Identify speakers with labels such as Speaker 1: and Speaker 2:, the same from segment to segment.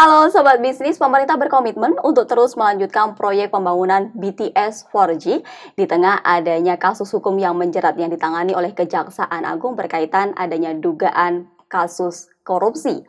Speaker 1: Halo Sobat Bisnis, pemerintah berkomitmen untuk terus melanjutkan proyek pembangunan BTS 4G di tengah adanya kasus hukum yang menjerat yang ditangani oleh Kejaksaan Agung berkaitan adanya dugaan kasus korupsi.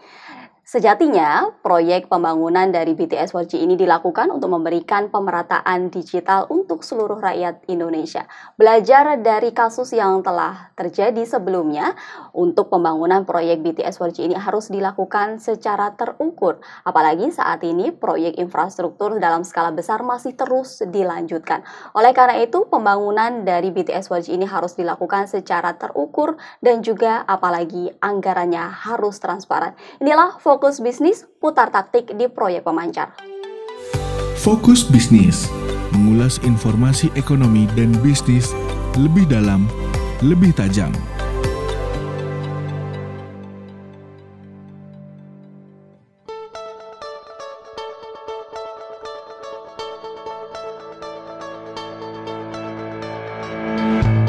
Speaker 1: Sejatinya, proyek pembangunan dari BTS 4G ini dilakukan untuk memberikan pemerataan digital untuk seluruh rakyat Indonesia. Belajar dari kasus yang telah terjadi sebelumnya, untuk pembangunan proyek BTS 4G ini harus dilakukan secara terukur. Apalagi saat ini proyek infrastruktur dalam skala besar masih terus dilanjutkan. Oleh karena itu, pembangunan dari BTS 4G ini harus dilakukan secara terukur dan juga apalagi anggarannya harus transparan. Inilah fokus Bisnis putar taktik di proyek pemancar.
Speaker 2: Fokus Bisnis mengulas informasi ekonomi dan bisnis lebih dalam, lebih tajam.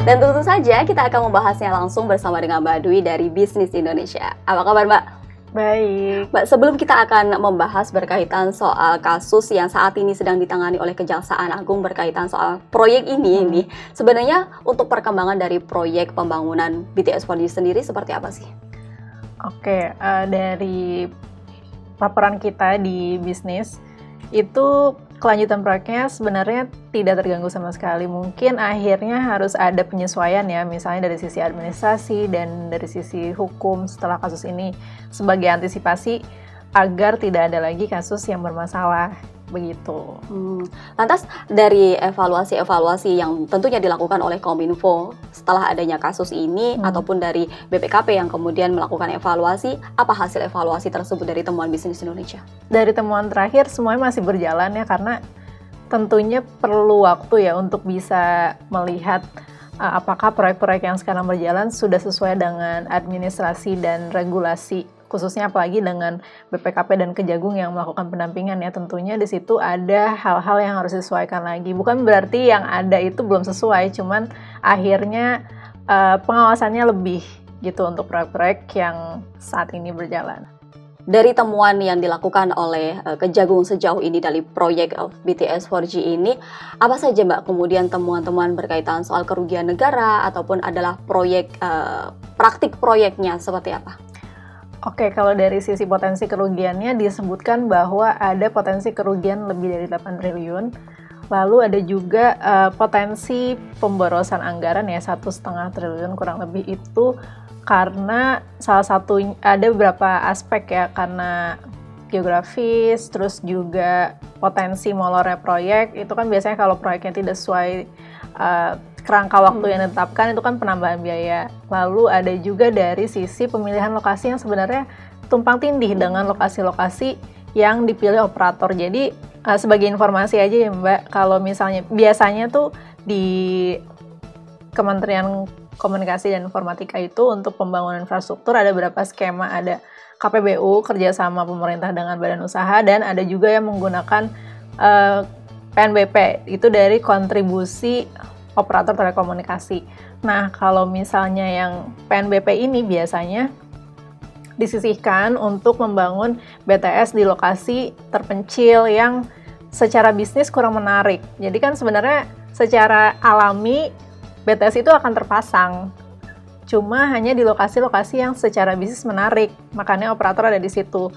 Speaker 1: Dan tentu saja kita akan membahasnya langsung bersama dengan Mbak Dwi dari Bisnis Indonesia. Apa kabar Mbak?
Speaker 3: Baik.
Speaker 1: Mbak, sebelum kita akan membahas berkaitan soal kasus yang saat ini sedang ditangani oleh Kejaksaan Agung berkaitan soal proyek ini hmm. ini, sebenarnya untuk perkembangan dari proyek pembangunan BTS 4G sendiri seperti apa sih?
Speaker 3: Oke, uh, dari laporan kita di bisnis itu kelanjutan proyeknya sebenarnya tidak terganggu sama sekali. Mungkin akhirnya harus ada penyesuaian ya, misalnya dari sisi administrasi dan dari sisi hukum setelah kasus ini sebagai antisipasi agar tidak ada lagi kasus yang bermasalah begitu.
Speaker 1: Hmm. Lantas dari evaluasi-evaluasi yang tentunya dilakukan oleh Kominfo setelah adanya kasus ini hmm. ataupun dari BPKP yang kemudian melakukan evaluasi, apa hasil evaluasi tersebut dari temuan bisnis Indonesia?
Speaker 3: Dari temuan terakhir semuanya masih berjalan ya karena tentunya perlu waktu ya untuk bisa melihat uh, apakah proyek-proyek yang sekarang berjalan sudah sesuai dengan administrasi dan regulasi khususnya apalagi dengan BPKP dan Kejagung yang melakukan pendampingan ya tentunya di situ ada hal-hal yang harus disesuaikan lagi bukan berarti yang ada itu belum sesuai cuman akhirnya uh, pengawasannya lebih gitu untuk proyek-proyek yang saat ini berjalan
Speaker 1: dari temuan yang dilakukan oleh uh, Kejagung sejauh ini dari proyek BTS 4G ini, apa saja Mbak kemudian temuan-temuan berkaitan soal kerugian negara ataupun adalah proyek uh, praktik proyeknya seperti apa?
Speaker 3: Oke, kalau dari sisi potensi kerugiannya disebutkan bahwa ada potensi kerugian lebih dari 8 triliun. Lalu ada juga uh, potensi pemborosan anggaran ya satu setengah triliun kurang lebih itu karena salah satu ada beberapa aspek ya karena geografis, terus juga potensi molornya proyek itu kan biasanya kalau proyeknya tidak sesuai uh, kerangka waktu yang ditetapkan itu kan penambahan biaya. Lalu ada juga dari sisi pemilihan lokasi yang sebenarnya tumpang tindih dengan lokasi-lokasi yang dipilih operator. Jadi uh, sebagai informasi aja ya Mbak, kalau misalnya biasanya tuh di Kementerian Komunikasi dan Informatika itu untuk pembangunan infrastruktur ada beberapa skema, ada KPBU kerjasama pemerintah dengan badan usaha dan ada juga yang menggunakan uh, eh, PNBP itu dari kontribusi operator telekomunikasi. Nah, kalau misalnya yang PNBP ini biasanya disisihkan untuk membangun BTS di lokasi terpencil yang secara bisnis kurang menarik. Jadi kan sebenarnya secara alami BTS itu akan terpasang. Cuma hanya di lokasi-lokasi yang secara bisnis menarik. Makanya operator ada di situ.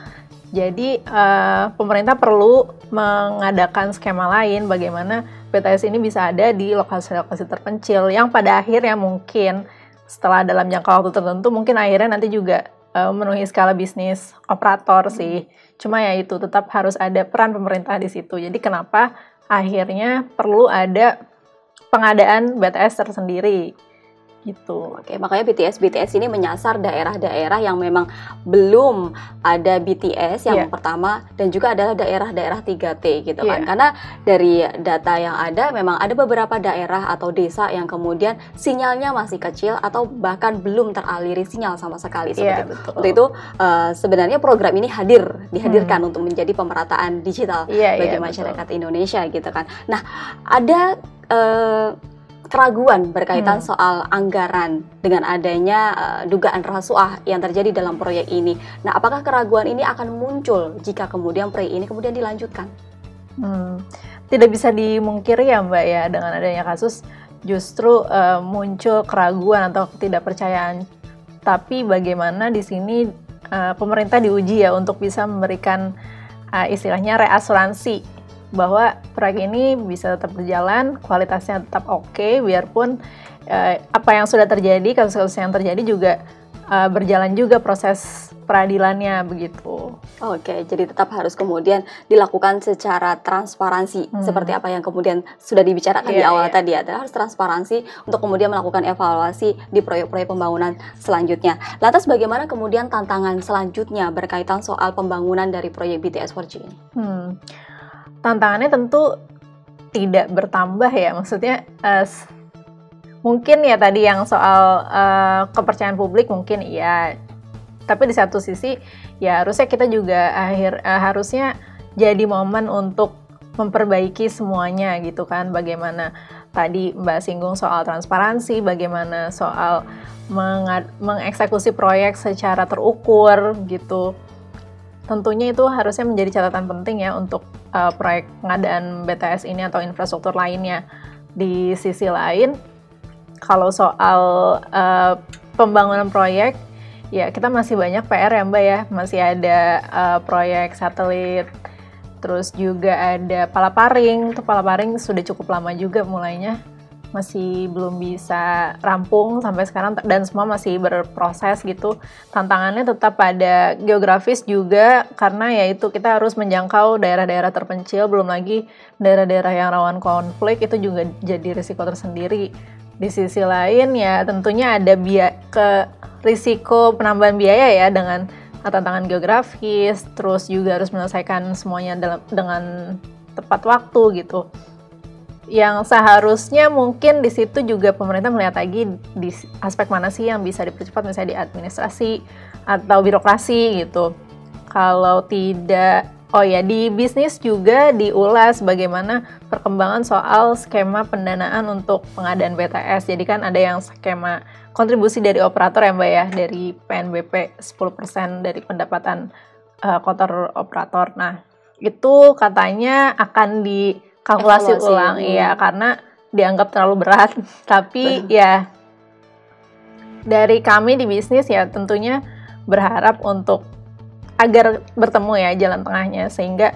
Speaker 3: Jadi uh, pemerintah perlu mengadakan skema lain bagaimana BTS ini bisa ada di lokasi-lokasi terpencil yang pada akhirnya mungkin setelah dalam jangka waktu tertentu mungkin akhirnya nanti juga uh, memenuhi skala bisnis operator sih. Cuma ya itu tetap harus ada peran pemerintah di situ. Jadi kenapa akhirnya perlu ada pengadaan BTS tersendiri gitu.
Speaker 1: Oke, makanya BTS BTS ini menyasar daerah-daerah yang memang belum ada BTS yang yeah. pertama dan juga adalah daerah-daerah 3T gitu yeah. kan. Iya. Karena dari data yang ada memang ada beberapa daerah atau desa yang kemudian sinyalnya masih kecil atau bahkan belum teraliri sinyal sama sekali seperti yeah, itu. Untuk itu uh, sebenarnya program ini hadir dihadirkan hmm. untuk menjadi pemerataan digital yeah, iya, bagi yeah, masyarakat betul. Indonesia gitu kan. Nah, ada uh, keraguan berkaitan
Speaker 3: Hmm.
Speaker 1: soal anggaran dengan adanya uh, dugaan rasuah yang terjadi dalam proyek ini. Nah, apakah keraguan ini akan muncul jika kemudian proyek ini kemudian dilanjutkan?
Speaker 3: Hmm, tidak bisa dimungkiri ya Mbak ya dengan adanya kasus justru eh, muncul keraguan atau ketidakpercayaan. Tapi bagaimana di sini eh, pemerintah diuji ya untuk bisa memberikan eh, istilahnya reasuransi bahwa proyek ini bisa tetap berjalan, kualitasnya tetap oke, biarpun eh, apa yang sudah terjadi, kasus-kasus yang terjadi juga eh, berjalan juga proses peradilannya begitu.
Speaker 1: Oke, jadi tetap harus kemudian dilakukan secara transparansi
Speaker 3: Hmm.
Speaker 1: seperti apa yang kemudian sudah dibicarakan di
Speaker 3: Iya,
Speaker 1: awal
Speaker 3: iya.
Speaker 1: tadi adalah harus transparansi untuk kemudian melakukan evaluasi di proyek-proyek pembangunan selanjutnya. Lantas bagaimana kemudian tantangan selanjutnya berkaitan soal pembangunan dari proyek BTS 4G ini?
Speaker 3: Hmm, tantangannya tentu tidak bertambah ya, maksudnya s- mungkin ya tadi yang soal eh, kepercayaan publik mungkin iya, tapi di satu sisi ya harusnya kita juga akhir eh, harusnya jadi momen untuk memperbaiki semuanya gitu kan, bagaimana tadi Mbak singgung soal transparansi, bagaimana soal mengeksekusi proyek secara terukur gitu tentunya itu harusnya menjadi catatan penting ya untuk uh, proyek pengadaan BTS ini atau infrastruktur lainnya. Di sisi lain, kalau soal uh, pembangunan proyek, ya kita masih banyak PR ya Mbak ya, masih ada uh, proyek satelit, terus juga ada Palaparing, itu Palaparing sudah cukup lama juga mulainya, masih belum bisa rampung sampai sekarang dan semua masih berproses gitu. Tantangannya tetap pada geografis juga karena yaitu kita harus menjangkau daerah-daerah terpencil. Belum lagi daerah-daerah yang rawan konflik itu juga jadi risiko tersendiri. Di sisi lain ya tentunya ada biaya ke risiko penambahan biaya ya dengan tantangan geografis. Terus juga harus menyelesaikan semuanya dalam dengan tepat waktu gitu yang seharusnya mungkin di situ juga pemerintah melihat lagi di aspek mana sih yang bisa dipercepat misalnya di administrasi atau birokrasi gitu. Kalau tidak oh ya di bisnis juga diulas bagaimana perkembangan soal skema pendanaan untuk pengadaan BTS. Jadi kan ada yang skema kontribusi dari operator ya Mbak ya dari PNBP 10% dari pendapatan uh, kotor operator. Nah, itu katanya akan di kalkulasi
Speaker 1: Evaluasi,
Speaker 3: ulang
Speaker 1: hmm.
Speaker 3: iya karena dianggap terlalu berat tapi ya dari kami di bisnis ya tentunya berharap untuk agar bertemu ya jalan tengahnya sehingga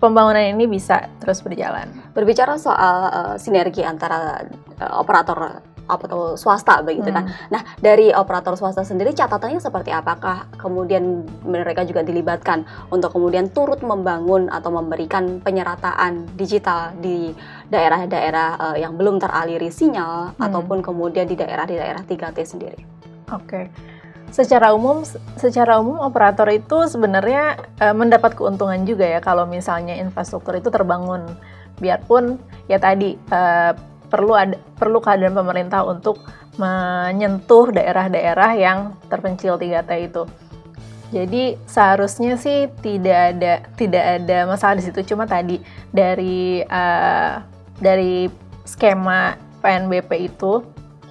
Speaker 3: pembangunan ini bisa terus berjalan.
Speaker 1: Berbicara soal uh, sinergi antara uh, operator tuh swasta begitu kan.
Speaker 3: Hmm.
Speaker 1: Nah, dari operator swasta sendiri catatannya seperti apakah kemudian mereka juga dilibatkan untuk kemudian turut membangun atau memberikan penyerataan digital di daerah-daerah uh, yang belum teraliri sinyal
Speaker 3: Hmm.
Speaker 1: ataupun kemudian di daerah di daerah 3T sendiri.
Speaker 3: Oke. Secara umum secara umum operator itu sebenarnya eh, mendapat keuntungan juga ya kalau misalnya infrastruktur itu terbangun. Biarpun ya tadi eh, perlu ada perlu kehadiran pemerintah untuk menyentuh daerah-daerah yang terpencil 3T itu. Jadi seharusnya sih tidak ada tidak ada masalah di situ cuma tadi dari eh, dari skema PNBP itu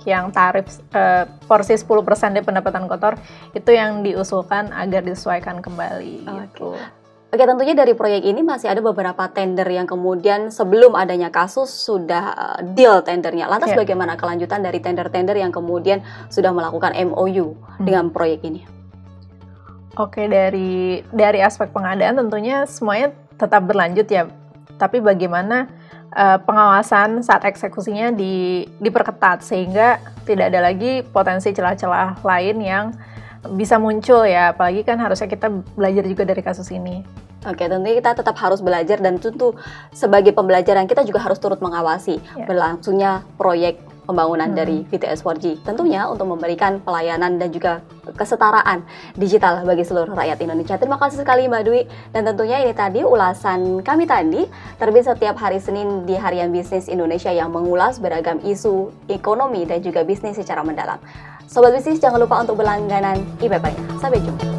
Speaker 3: yang tarif eh, porsi 10% dari pendapatan kotor itu yang diusulkan agar disesuaikan kembali
Speaker 1: Oke.
Speaker 3: gitu.
Speaker 1: Oke, tentunya dari proyek ini masih ada beberapa tender yang kemudian sebelum adanya kasus sudah uh, deal tendernya. Lantas
Speaker 3: Ya.
Speaker 1: bagaimana kelanjutan dari tender-tender yang kemudian sudah melakukan MOU dengan proyek ini?
Speaker 3: Oke, dari dari aspek pengadaan tentunya semuanya tetap berlanjut ya. Tapi bagaimana eh, pengawasan saat eksekusinya di, diperketat sehingga tidak ada lagi potensi celah-celah lain yang bisa muncul ya. Apalagi kan harusnya kita belajar juga dari kasus ini.
Speaker 1: Oke, tentunya kita tetap harus belajar dan tentu sebagai pembelajaran kita juga harus turut mengawasi
Speaker 3: Ya.
Speaker 1: berlangsungnya proyek pembangunan
Speaker 3: Hmm.
Speaker 1: dari BTS 4G. Tentunya untuk memberikan pelayanan dan juga kesetaraan digital bagi seluruh rakyat Indonesia. Terima kasih sekali Mbak Dwi dan tentunya ini tadi ulasan kami tadi terbit setiap hari Senin di Harian Bisnis Indonesia yang mengulas beragam isu ekonomi dan juga bisnis secara mendalam. Sobat bisnis jangan lupa untuk berlangganan IPP. Sampai jumpa.